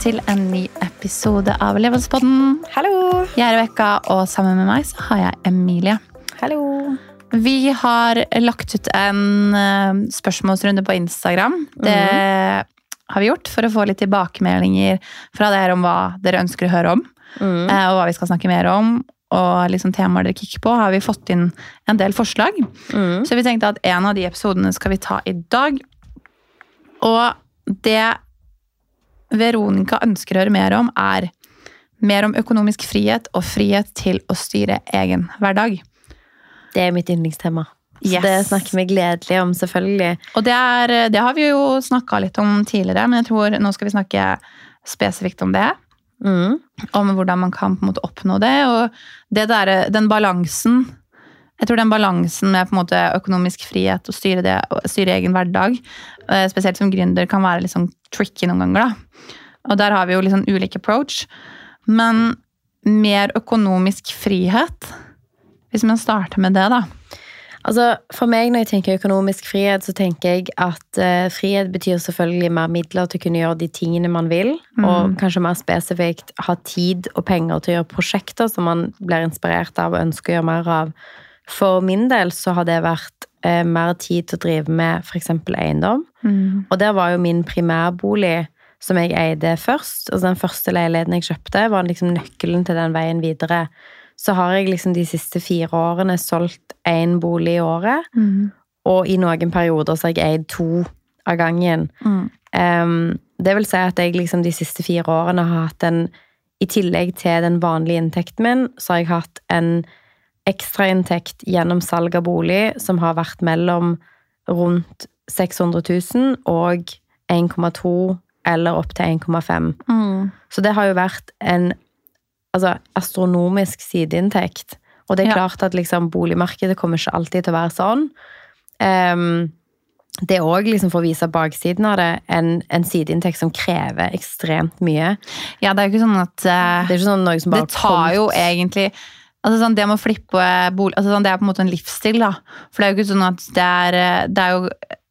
til en ny episode av Levenspodden. Hallo! Jeg er Rebekka, og sammen med meg så har jeg Emilie. Hallo! Vi har lagt ut en eh, spørsmålsrunde på Instagram. Det har vi gjort for å få litt tilbakemeldinger fra dere om hva dere ønsker å høre om. Mm. Og hva vi skal snakke mer om. Og liksom temaer dere kikker på, har vi fått inn en del forslag. Mm. Så vi tenkte at en av de episodene skal vi ta i dag. Og det Veronica ønsker å høre mer om, er mer om økonomisk frihet og frihet til å styre egen hverdag. Det er mitt yndlingstema. Så Yes. det snakker vi gledelig om, selvfølgelig. Og det, er, det har vi jo snakka litt om tidligere, men jeg tror nå skal vi snakke spesifikt om det. Mm. Om hvordan man kan på en måte oppnå det. Og det der, den balansen Jeg tror den balansen med på en måte økonomisk frihet og styre, det, og styre egen hverdag, eh, spesielt som gründer, kan være litt sånn tricky noen ganger. da. Og der har vi jo litt sånn ulik approach. Men mer økonomisk frihet, hvis man starter med det, da. Altså, For meg når jeg tenker økonomisk frihet, så tenker jeg at uh, frihet betyr selvfølgelig mer midler til å kunne gjøre de tingene man vil, og kanskje mer spesifikt ha tid og penger til å gjøre prosjekter som man blir inspirert av og ønsker å gjøre mer av. For min del så har det vært eh, mer tid til å drive med f.eks. eiendom. Og der var jo min primærbolig som jeg eide først. Altså den første leiligheten jeg kjøpte, var liksom nøkkelen til den veien videre. Så har jeg liksom de siste fire årene solgt én bolig i året. Og i noen perioder så har jeg eid to av gangen. Mm. Um, det vil si at jeg liksom de siste fire årene har hatt en I tillegg til den vanlige inntekten min, så har jeg hatt en ekstrainntekt gjennom salg av bolig som har vært mellom rundt 600 000 og 1,2 eller opp til 1,5. Mm. Så det har jo vært en altså, astronomisk sideinntekt. Og det er klart at liksom, boligmarkedet kommer ikke alltid til å være sånn. Um, det òg, liksom, for å vise baksiden av det, en, en sideinntekt som krever ekstremt mye. Ja, det er jo ikke sånn at uh, Det er ikke sånn noe som bare det tar jo egentlig altså sånn, Det med å flippe bolig altså sånn, Det er på en måte en livsstil. da. For det er jo ikke sånn at det er, eh, det er jo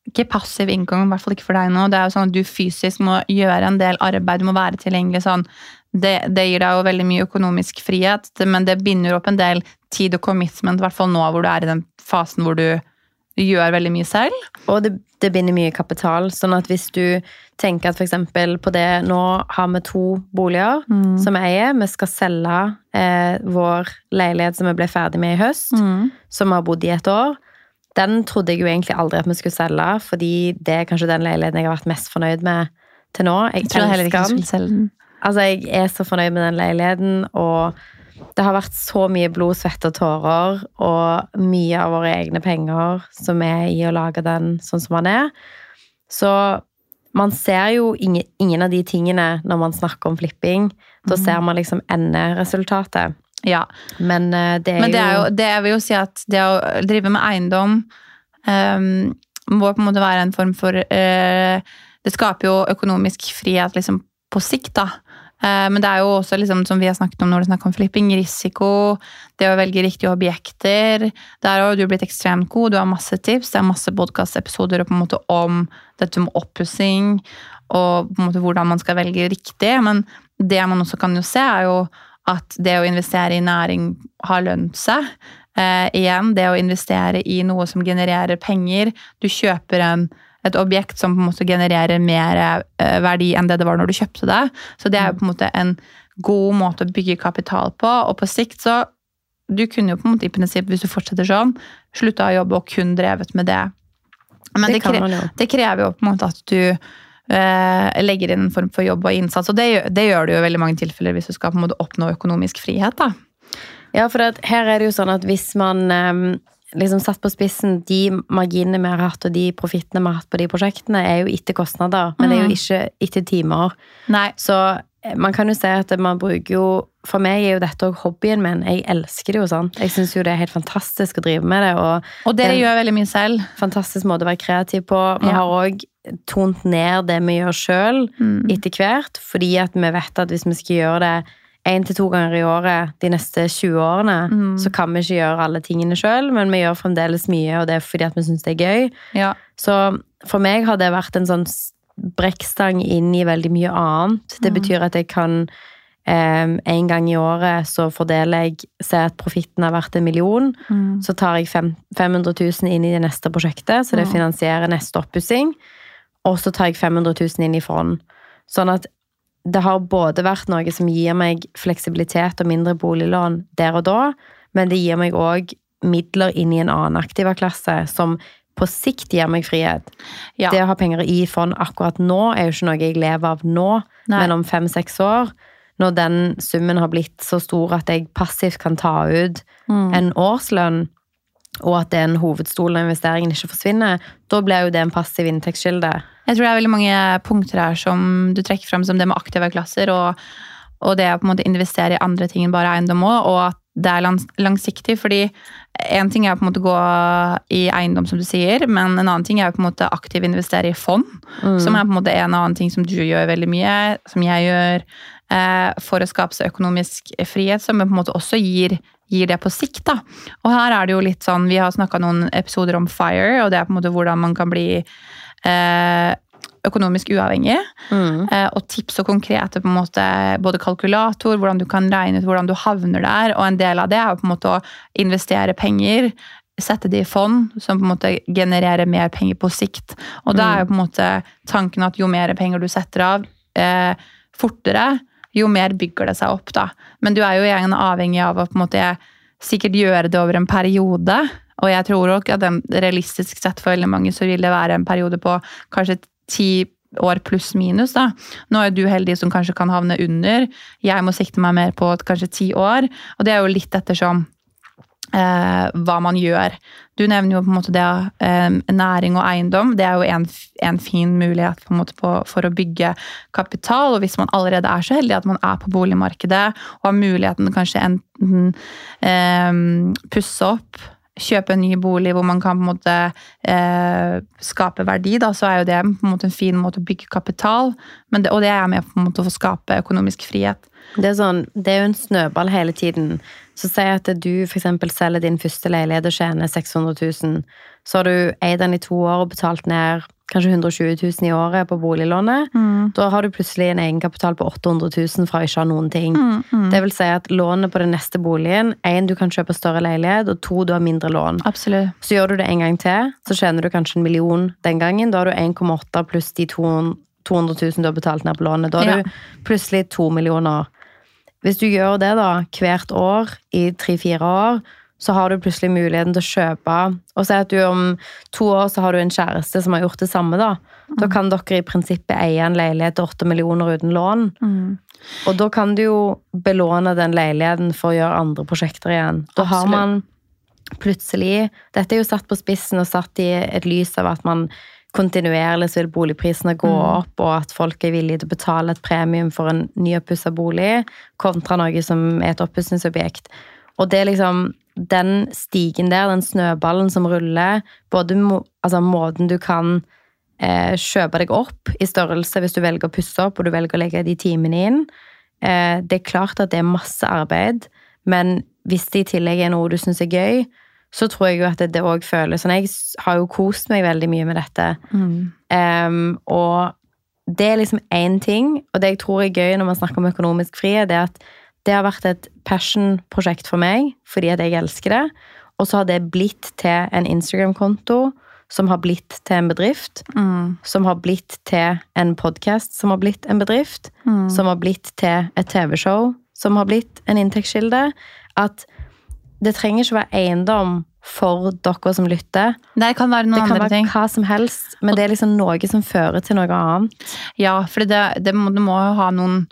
ikke passiv inngang, i hvert fall ikke for deg nå. Det er jo sånn at du fysisk må gjøre en del arbeid, du må være tilgjengelig sånn. Det, det gir deg jo veldig mye økonomisk frihet, men det binder opp en del tid og commitment, i hvert fall nå hvor du er i den fasen hvor du gjør veldig mye selv. Og det, det binder mye kapital. Sånn at hvis du tenker at eksempel på det Nå har vi to boliger som vi eier. Vi skal selge eh, vår leilighet som vi ble ferdig med i høst, som vi har bodd i et år. Den trodde jeg jo egentlig aldri at vi skulle selge, fordi det er kanskje den leiligheten jeg har vært mest fornøyd med til nå. Jeg, Jeg tror heller ikke skulle selge den. Altså, jeg er så fornøyd med den leiligheten, og det har vært så mye blod, svette og tårer, og mye av våre egne penger som er i å lage den sånn som den er. Så man ser jo ingen, ingen av de tingene når man snakker om flipping. Da ser man liksom enderesultatet. Ja, Men eh, det er Men det er jo jo, det jeg vil jo si at det å drive med eiendom um, må på en måte være en form for uh, Det skaper jo økonomisk frihet liksom på sikt, da. Eh, men det er jo også, liksom, som vi har snakket om når det er om flipping, risiko, det å velge riktige objekter. Der har du blitt ekstremt god, du har masse tips, det er masse podkastepisoder om dette med oppussing og på en måte hvordan man skal velge riktig. Men det man også kan jo se, er jo at det å investere i næring har lønt seg. Eh, igjen, det å investere i noe som genererer penger. Du kjøper en, et objekt som på en måte genererer mer eh, verdi enn det det var når du kjøpte det. Så det er jo på en måte en god måte å bygge kapital på, og på sikt så Du kunne jo på en måte i prinsipp, hvis du fortsetter sånn, slutta å jobbe og kun drevet med det. Men Det det, kre det krever jo på en måte at du eh, legger inn en form for jobb og innsats, og det, det gjør du jo i veldig mange tilfeller hvis du skal på en måte oppnå økonomisk frihet. da. Ja, for her er det jo sånn at hvis man em, liksom satt på spissen De marginene vi har hatt, og de profittene vi har hatt på de prosjektene, er jo etter kostnader, men det er jo ikke etter timer. Nei, Så eh, man kan jo se at man bruker jo For meg er jo dette òg hobbyen min. Jeg elsker det jo sånn. Jeg syns jo det er helt fantastisk å drive med det, og Og det, det gjør veldig mye selv. fantastisk måte å være kreativ på. Vi Ja. har òg tont ned det vi gjør sjøl Mm. etter hvert, fordi at vi vet at hvis vi skal gjøre det én til to ganger i året de neste 20 årene, Mm. så kan vi ikke gjøre alle tingene sjøl, men vi gjør fremdeles mye, og det er fordi at vi syns det er gøy. Ja. Så for meg har det vært en sånn brekkstang inn i veldig mye annet. Det betyr at jeg kan Um, En gang i året så fordeler jeg Se at profitten har vært en million. Mm. Så tar jeg fem, 500 000 inn i det neste prosjektet, så det Mm. finansierer neste oppussing. Og så tar jeg 500 000 inn i fond. Sånn at det har både vært noe som gir meg fleksibilitet og mindre boliglån der og da, men det gir meg òg midler inn i en annen aktivaklasse som på sikt gir meg frihet. Ja. Det å ha penger i fond akkurat nå er jo ikke noe jeg lever av nå, Nei. men om fem-seks år, når den summen har blitt så stor at jeg passivt kan ta ut Mm. en årslønn, og at den hovedstolen av investeringen ikke forsvinner, da blir jo det en passiv inntektskilde. Jeg tror det er veldig mange punkter her som du trekker fram, som det med aktive klasser, og, og det å på en måte investere i andre ting enn bare eiendom òg, og at det er langs, langsiktig. fordi én ting er på en måte å gå i eiendom, som du sier, men en annen ting er å på en måte aktivt investere i fond. Som er på en måte en annen ting som du gjør veldig mye, som jeg gjør, eh, for å skape seg økonomisk frihet, som på en måte også gir, gir det på sikt. da. Og her er det jo litt sånn, Vi har snakka noen episoder om FIRE, og det er på en måte hvordan man kan bli økonomisk uavhengig. Mm. Eh, og tips og konkrete på en måte, både kalkulator, hvordan du kan regne ut hvordan du havner der. Og en del av det er jo på en måte å investere penger, sette det i fond, som på en måte genererer mer penger på sikt. Og da er jo på en måte tanken at jo mer penger du setter av eh, fortere, jo mer bygger det seg opp. da. Men du er jo igjen avhengig av å på en måte sikkert gjøre det over en periode. Og jeg tror også at den, realistisk sett for veldig mange så vil det være en periode på kanskje ti år pluss minus. da. Nå er du heldig som kanskje kan havne under. Jeg må sikte meg mer på kanskje ti år. Og det er jo litt ettersom eh, hva man gjør. Du nevner jo på en måte det eh, næring og eiendom. Det er jo en, en fin mulighet på en måte på, for å bygge kapital. Og hvis man allerede er så heldig at man er på boligmarkedet og har muligheten kanskje enten eh, pusse opp kjøpe en ny bolig hvor man kan på en måte eh, skape verdi, da, så er jo det på en måte en fin måte å bygge kapital. Det, og det er med på en måte å å skape økonomisk frihet. Det er, sånn, det er jo en snøball hele tiden. Så si at du eksempel selger din første leilighet og tjener 600 000. Så har du eid den i to år og betalt ned kanskje 120 000 i året på boliglånet. Da har du plutselig en egenkapital på 800 000 fra å ikke ha noen ting. Det vil si at lånet på den neste boligen, én, du kan kjøpe større leilighet, og to, du har mindre lån. Absolutt. Så gjør du det en gang til, så tjener du kanskje en million den gangen. Da har du 1,8 pluss de 200 000 du har betalt ned på lånet. Da har Ja. du plutselig to millioner. Hvis du gjør det da hvert år i tre-fire år, så har du plutselig muligheten til å kjøpe Og si at du om to år så har du en kjæreste som har gjort det samme, da. Da kan dere i prinsippet eie en leilighet til åtte millioner uten lån. Og da kan du jo belåne den leiligheten for å gjøre andre prosjekter igjen. Da har man plutselig Dette er jo satt på spissen og satt i et lys av at man kontinuerlig så vil boligprisene gå opp, og at folk er villige til å betale et premium for en nyoppussa bolig, kontra noe som er et oppussingsobjekt. Og det er liksom den stigen der, den snøballen som ruller, både må, altså måten du kan eh, kjøpe deg opp i størrelse hvis du velger å pusse opp og du velger å legge de timene inn. Eh, det er klart at det er masse arbeid, men hvis det i tillegg er noe du syns er gøy, så tror jeg jo at det òg føles sånn. Jeg har jo kost meg veldig mye med dette. Em, og det er liksom én ting, og det jeg tror er gøy når man snakker om økonomisk frihet, det er at det har vært et passion-prosjekt for meg, fordi at jeg elsker det. Og så har det blitt til en Instagram-konto, som har blitt til en bedrift. Som har blitt til en podkast som har blitt en bedrift. Som har blitt til et TV-show som har blitt en inntektskilde. At det trenger ikke være eiendom for dere som lytter. Det kan være noen Det kan andre være ting. hva som helst, men det er liksom noe som fører til noe annet. Ja, for det, det, må, det må ha noen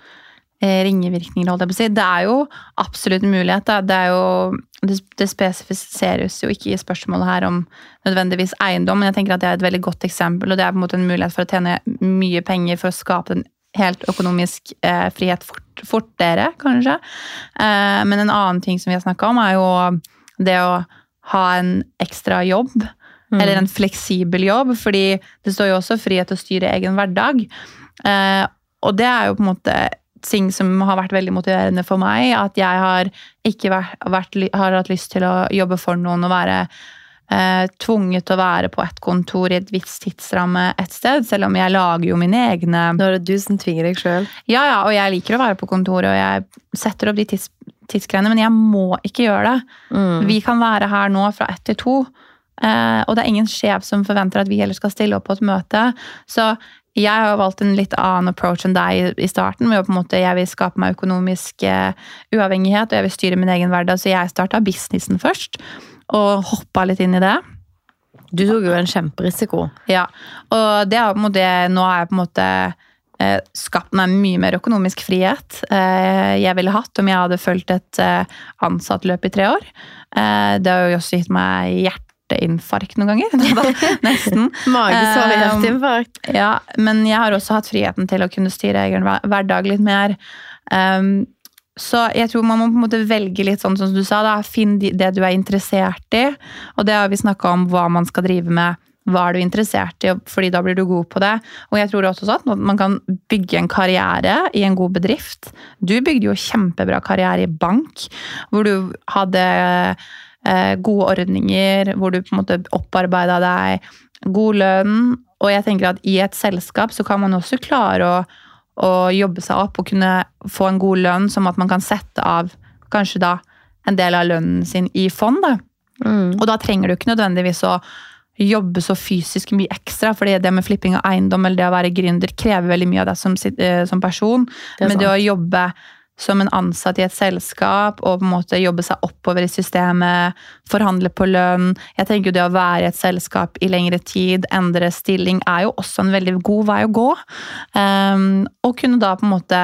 ringevirkninger, holdt jeg på å si. Det er jo absolutt en mulighet. Da. Det, er jo, det, det spesifiseres jo ikke i spørsmålet her om nødvendigvis eiendom, men jeg tenker at det er et veldig godt eksempel, og det er på en måte en mulighet for å tjene mye penger for å skape en helt økonomisk eh, frihet fort, fortere, kanskje. Eh, men en annen ting som vi har snakka om, er jo det å ha en ekstra jobb. Eller en fleksibel jobb, fordi det står jo også frihet til å styre egen hverdag. Eh, og det er jo på en måte ting som har vært veldig motiverende for meg. At jeg har ikke vært, vært, har hatt lyst til å jobbe for noen og være eh, tvunget til å være på et kontor i et visst tidsramme et sted, selv om jeg lager jo mine egne Nå er det du som tvinger deg sjøl. Ja, ja, og jeg liker å være på kontoret, og jeg setter opp de tids, tidsgreiene, men jeg må ikke gjøre det. Mm. Vi kan være her nå fra ett til to, eh, og det er ingen sjef som forventer at vi heller skal stille opp på et møte. Så jeg har valgt en litt annen approach enn deg i- starten. med å på en måte, Jeg vil skape meg økonomisk eh, uavhengighet, og jeg vil styre min egen hverdag. Så jeg starta businessen først, og hoppa litt inn i det. Du tok jo en kjemperisiko. Ja, og det er på en måte, nå har jeg på en måte eh, skapt meg mye mer økonomisk frihet eh, jeg ville hatt om jeg hadde fulgt et ansattløp i tre år. Det har jo også gitt meg hjerteinfarkt noen ganger. Nesten. Magesår og Um. Ja, men jeg har også hatt friheten til å kunne styre egen hver- hverdag litt mer. Um, så jeg tror man må på en måte velge litt sånn som du sa. da, Finn det du er interessert i. Og det har vi snakka om hva man skal drive med. Hva er du interessert i, fordi da blir du god på det. Og jeg tror også sånn at man kan bygge en karriere i en god bedrift. Du bygde jo kjempebra karriere i bank, hvor du hadde eh, gode ordninger, hvor du på en måte opparbeida deg god lønn. Og jeg tenker at i et selskap så kan man også klare å, å jobbe seg opp og kunne få en god lønn, som at man kan sette av kanskje da en del av lønnen sin i fond. da. Mm. Og da trenger du ikke nødvendigvis å jobbe så fysisk mye ekstra, fordi det med flipping av eiendom eller det å være gründer krever veldig mye av deg som, eh, som person. Det er Men det å jobbe som en ansatt i et selskap og på en måte jobbe seg oppover i systemet, forhandle på lønn Jeg tenker jo det å være i et selskap i lengre tid, endre stilling, er jo også en veldig god vei å gå. Um, og kunne da på en måte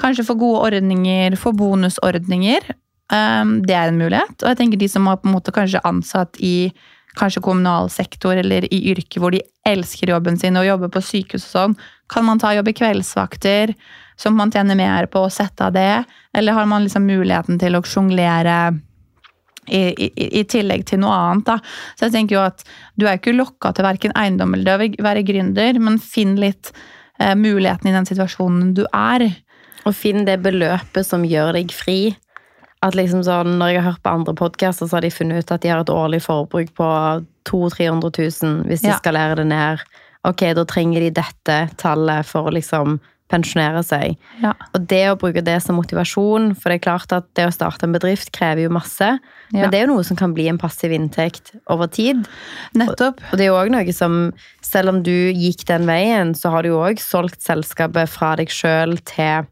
kanskje få gode ordninger, få bonusordninger. Um, det er en mulighet. Og jeg tenker de som har på en måte kanskje ansatt i kanskje kommunal sektor eller i yrke hvor de elsker jobben sin og jobber på sykehus og sånn, kan man ta jobb i kveldsvakter, som man tjener mer på å sette av det, eller har man liksom muligheten til å sjonglere i, i, i tillegg til noe annet. Da. Så jeg tenker jo at du er ikke lokka til verken eiendom eller det å være gründer, men finn litt eh, muligheten i den situasjonen du er. Og finn det beløpet som gjør deg fri. At liksom sånn, Når jeg har hørt på andre podkaster, så har de funnet ut at de har et årlig forbruk på 200 000-300 000 hvis de Ja. skalerer det ned. Ok, da trenger de dette tallet for å liksom pensjonere seg. Ja. Og det å bruke det som motivasjon, for det er klart at det å starte en bedrift krever jo masse, Ja. men det er jo noe som kan bli en passiv inntekt over tid. Nettopp. Og det er jo også noe som, selv om du gikk den veien, så har du jo òg solgt selskapet fra deg sjøl til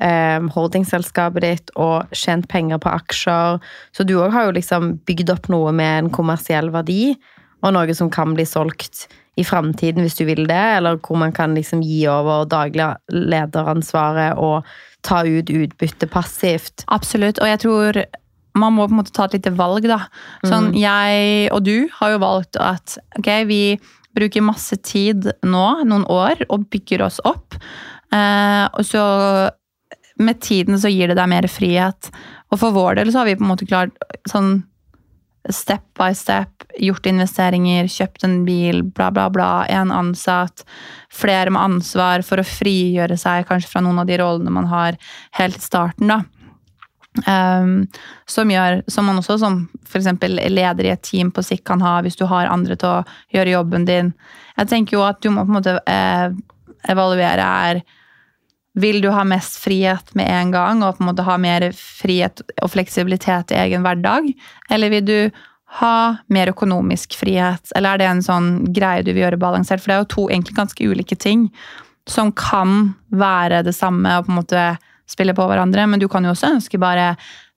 eh, holdingselskapet ditt og tjent penger på aksjer. Så du òg har jo liksom bygd opp noe med en kommersiell verdi, og noe som kan bli solgt i framtiden hvis du vil det, eller hvor man kan liksom gi over daglig lederansvaret og ta ut utbytte passivt. Absolutt. Og jeg tror man må på en måte ta et lite valg, da. Sånn, jeg og du har jo valgt at ok, vi bruker masse tid nå, noen år, og bygger oss opp. Eh, og så med tiden så gir det deg mer frihet. Og for vår del så har vi på en måte klart sånn step by step gjort investeringer, kjøpt en bil, bla, bla, bla, en ansatt, flere med ansvar for å frigjøre seg kanskje fra noen av de rollene man har helt i starten, da. Um, som gjør, som man også som f.eks. leder i et team på sikt kan ha hvis du har andre til å gjøre jobben din. Jeg tenker jo at du må på en måte eh, evaluere er Vil du ha mest frihet med en gang og på en måte ha mer frihet og fleksibilitet i egen hverdag? Eller vil du ha mer økonomisk frihet? Eller er det en sånn greie du vil gjøre balansert? For det er jo to egentlig ganske ulike ting som kan være det samme og på en måte spille på hverandre, men du kan jo også ønske bare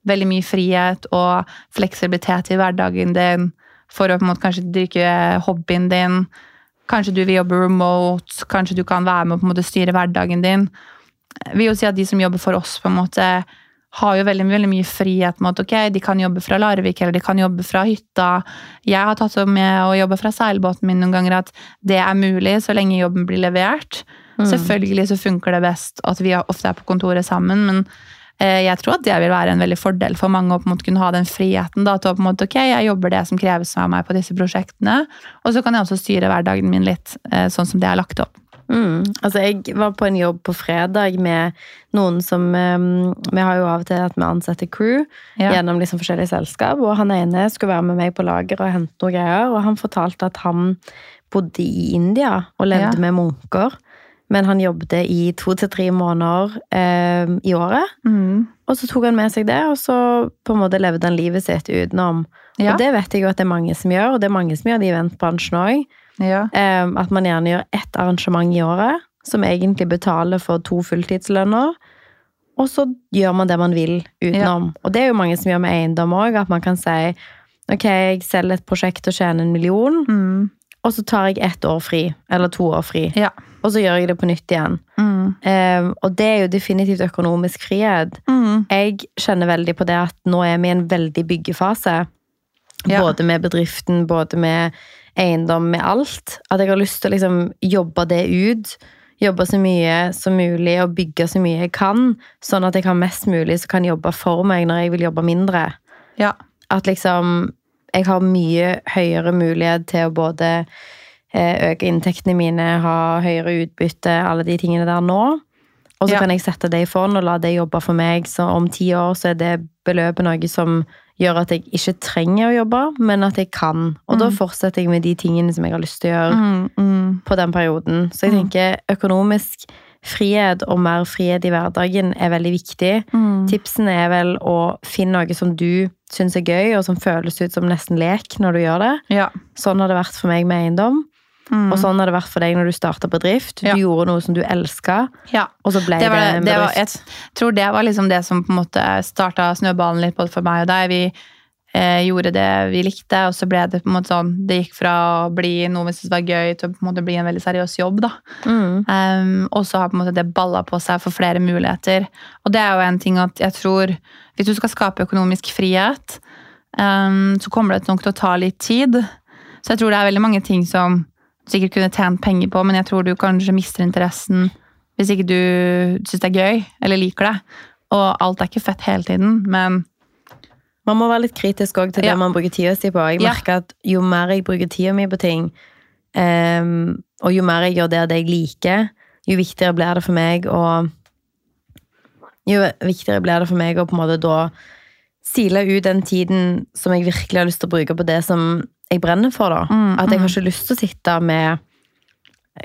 veldig mye frihet og fleksibilitet i hverdagen din for å på en måte kanskje dyrke hobbyen din. Kanskje du vil jobbe remote, kanskje du kan være med å på en måte styre hverdagen din. Vil jo si at de som jobber for oss, på en måte har jo veldig, veldig mye frihet med at ok, de kan jobbe fra Larvik eller de kan jobbe fra hytta. Jeg har tatt opp med å jobbe fra seilbåten min noen ganger at det er mulig så lenge jobben blir levert. Selvfølgelig så funker det best at vi ofte er på kontoret sammen, men eh, jeg tror at det vil være en veldig fordel for mange å på en måte kunne ha den friheten da, til å på en måte, ok, jeg jobber det som kreves av meg på disse prosjektene, og så kan jeg også styre hverdagen min litt eh, sånn som det er lagt opp. Mm. Altså, jeg var på en jobb på fredag med noen som um, Vi har jo av og til at vi ansetter crew Ja. gjennom liksom forskjellige selskap, og han ene skulle være med meg på lager og hente noen greier, og han fortalte at han bodde i India og levde Ja. med munker, men han jobbet i to til tre måneder eh, i året. Mm. Og så tok han med seg det, og så på en måte levde han livet sitt utenom. Ja. Og det vet jeg jo at det er mange som gjør, og det er mange som gjør det i eventbransjen òg. Ja. Um, at man gjerne gjør ett arrangement i året, som egentlig betaler for to fulltidslønner. Og så gjør man det man vil utenom. Og det er jo mange som gjør med eiendom òg, at man kan si ok, jeg selger et prosjekt og tjener en million, Mm. og så tar jeg ett år fri, eller to år fri, Ja. og så gjør jeg det på nytt igjen. Mm. Um, og det er jo definitivt økonomisk frihet. Mm. Jeg kjenner veldig på det at nå er vi i en veldig byggefase. Ja. Både med bedriften, både med eiendom, med alt. At jeg har lyst til å liksom jobbe det ut. Jobbe så mye som mulig og bygge så mye jeg kan. Sånn at jeg har mest mulig som kan jobbe for meg når jeg vil jobbe mindre. ja. At liksom jeg har mye høyere mulighet til å både eh, øke inntektene mine, ha høyere utbytte, alle de tingene der nå. Og så Ja. kan jeg sette det i fond og la det jobbe for meg. Så om ti år så er det beløpet noe som gjør at jeg ikke trenger å jobbe, men at jeg kan. Og da fortsetter jeg med de tingene som jeg har lyst til å gjøre Mm. Mm. på den perioden. Så jeg Mm. tenker økonomisk frihet og mer frihet i hverdagen er veldig viktig. Mm. Tipsene er vel å finne noe som du syns er gøy, og som føles ut som nesten lek når du gjør det. Ja. Sånn har det vært for meg med eiendom, Mm. og sånn har det vært for deg når du starta bedrift. Du Ja. gjorde noe som du elska, ja. og så ble det, Det en det var, bedrift. jeg tror det var liksom det som på en måte starta snøballen litt både for meg og deg. Vi eh, gjorde det vi likte, og så ble det på en måte sånn Det gikk fra å bli noe vi syntes var gøy, til å på en måte bli en veldig seriøs jobb. da. Mm. Um, og så har på en måte det balla på seg for flere muligheter. Og det er jo en ting at jeg tror Hvis du skal skape økonomisk frihet, um, så kommer det nok til å ta litt tid. Så jeg tror det er veldig mange ting som sikkert kunne tjent penger på, men jeg tror du kanskje mister interessen hvis ikke du syns det er gøy eller liker det. Og alt er ikke fett hele tiden, men Man må være litt kritisk også til det Ja. man bruker tida si på. Jeg Ja. merker at jo mer jeg bruker tida mi på ting, um, og jo mer jeg gjør det, det jeg liker, jo viktigere blir det for meg å Jo viktigere blir det for meg å på en måte da sile ut den tiden som jeg virkelig har lyst til å bruke på det som jeg brenner for. da. Mm, At jeg har mm. ikke lyst til å sitte med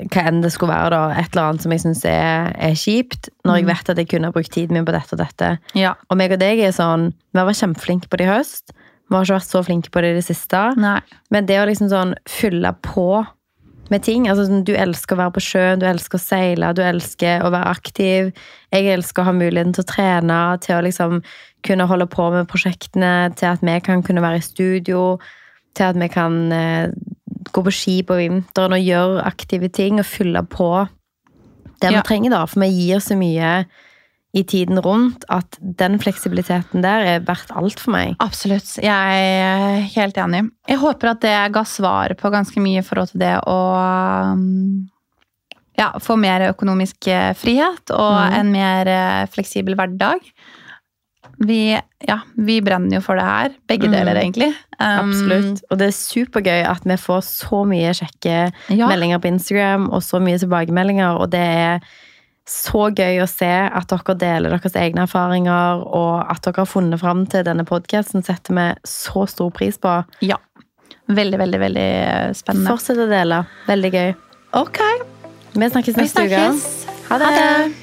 hva enn det skulle være, da, et eller annet som jeg syns er, er kjipt, når jeg Mm. vet at jeg kunne ha brukt tiden min på dette og dette. ja. Og meg og deg er sånn Vi har vært kjempeflinke på det i høst. Vi har ikke vært så flinke på det i det siste. Nei. Men det å liksom sånn fylle på med ting altså sånn, Du elsker å være på sjøen, du elsker å seile, du elsker å være aktiv. Jeg elsker å ha muligheten til å trene, til å liksom kunne holde på med prosjektene, til at vi kan kunne være i studio, til at vi kan eh, gå på ski på vinteren og gjøre aktive ting og fylle på det Ja. vi trenger, da. For vi gir så mye i tiden rundt at den fleksibiliteten der er verdt alt for meg. Absolutt. Jeg er helt enig. Jeg håper at det ga svar på ganske mye i forhold til det å um, ja, få mer økonomisk eh, frihet og Mm. en mer eh, fleksibel hverdag. Vi, ja, vi brenner jo for det her. Begge Mm. deler, egentlig. Um, Absolutt. Og det er supergøy at vi får så mye kjekke Ja, meldinger på Instagram og så mye tilbakemeldinger, og det er så gøy å se at dere deler deres egne erfaringer, og at dere har funnet fram til denne podkasten, setter vi så stor pris på. ja. Veldig, veldig, veldig spennende. Fortsett å dele. Veldig gøy. Ok, Vi snakkes neste uke. Ha det. Ha det.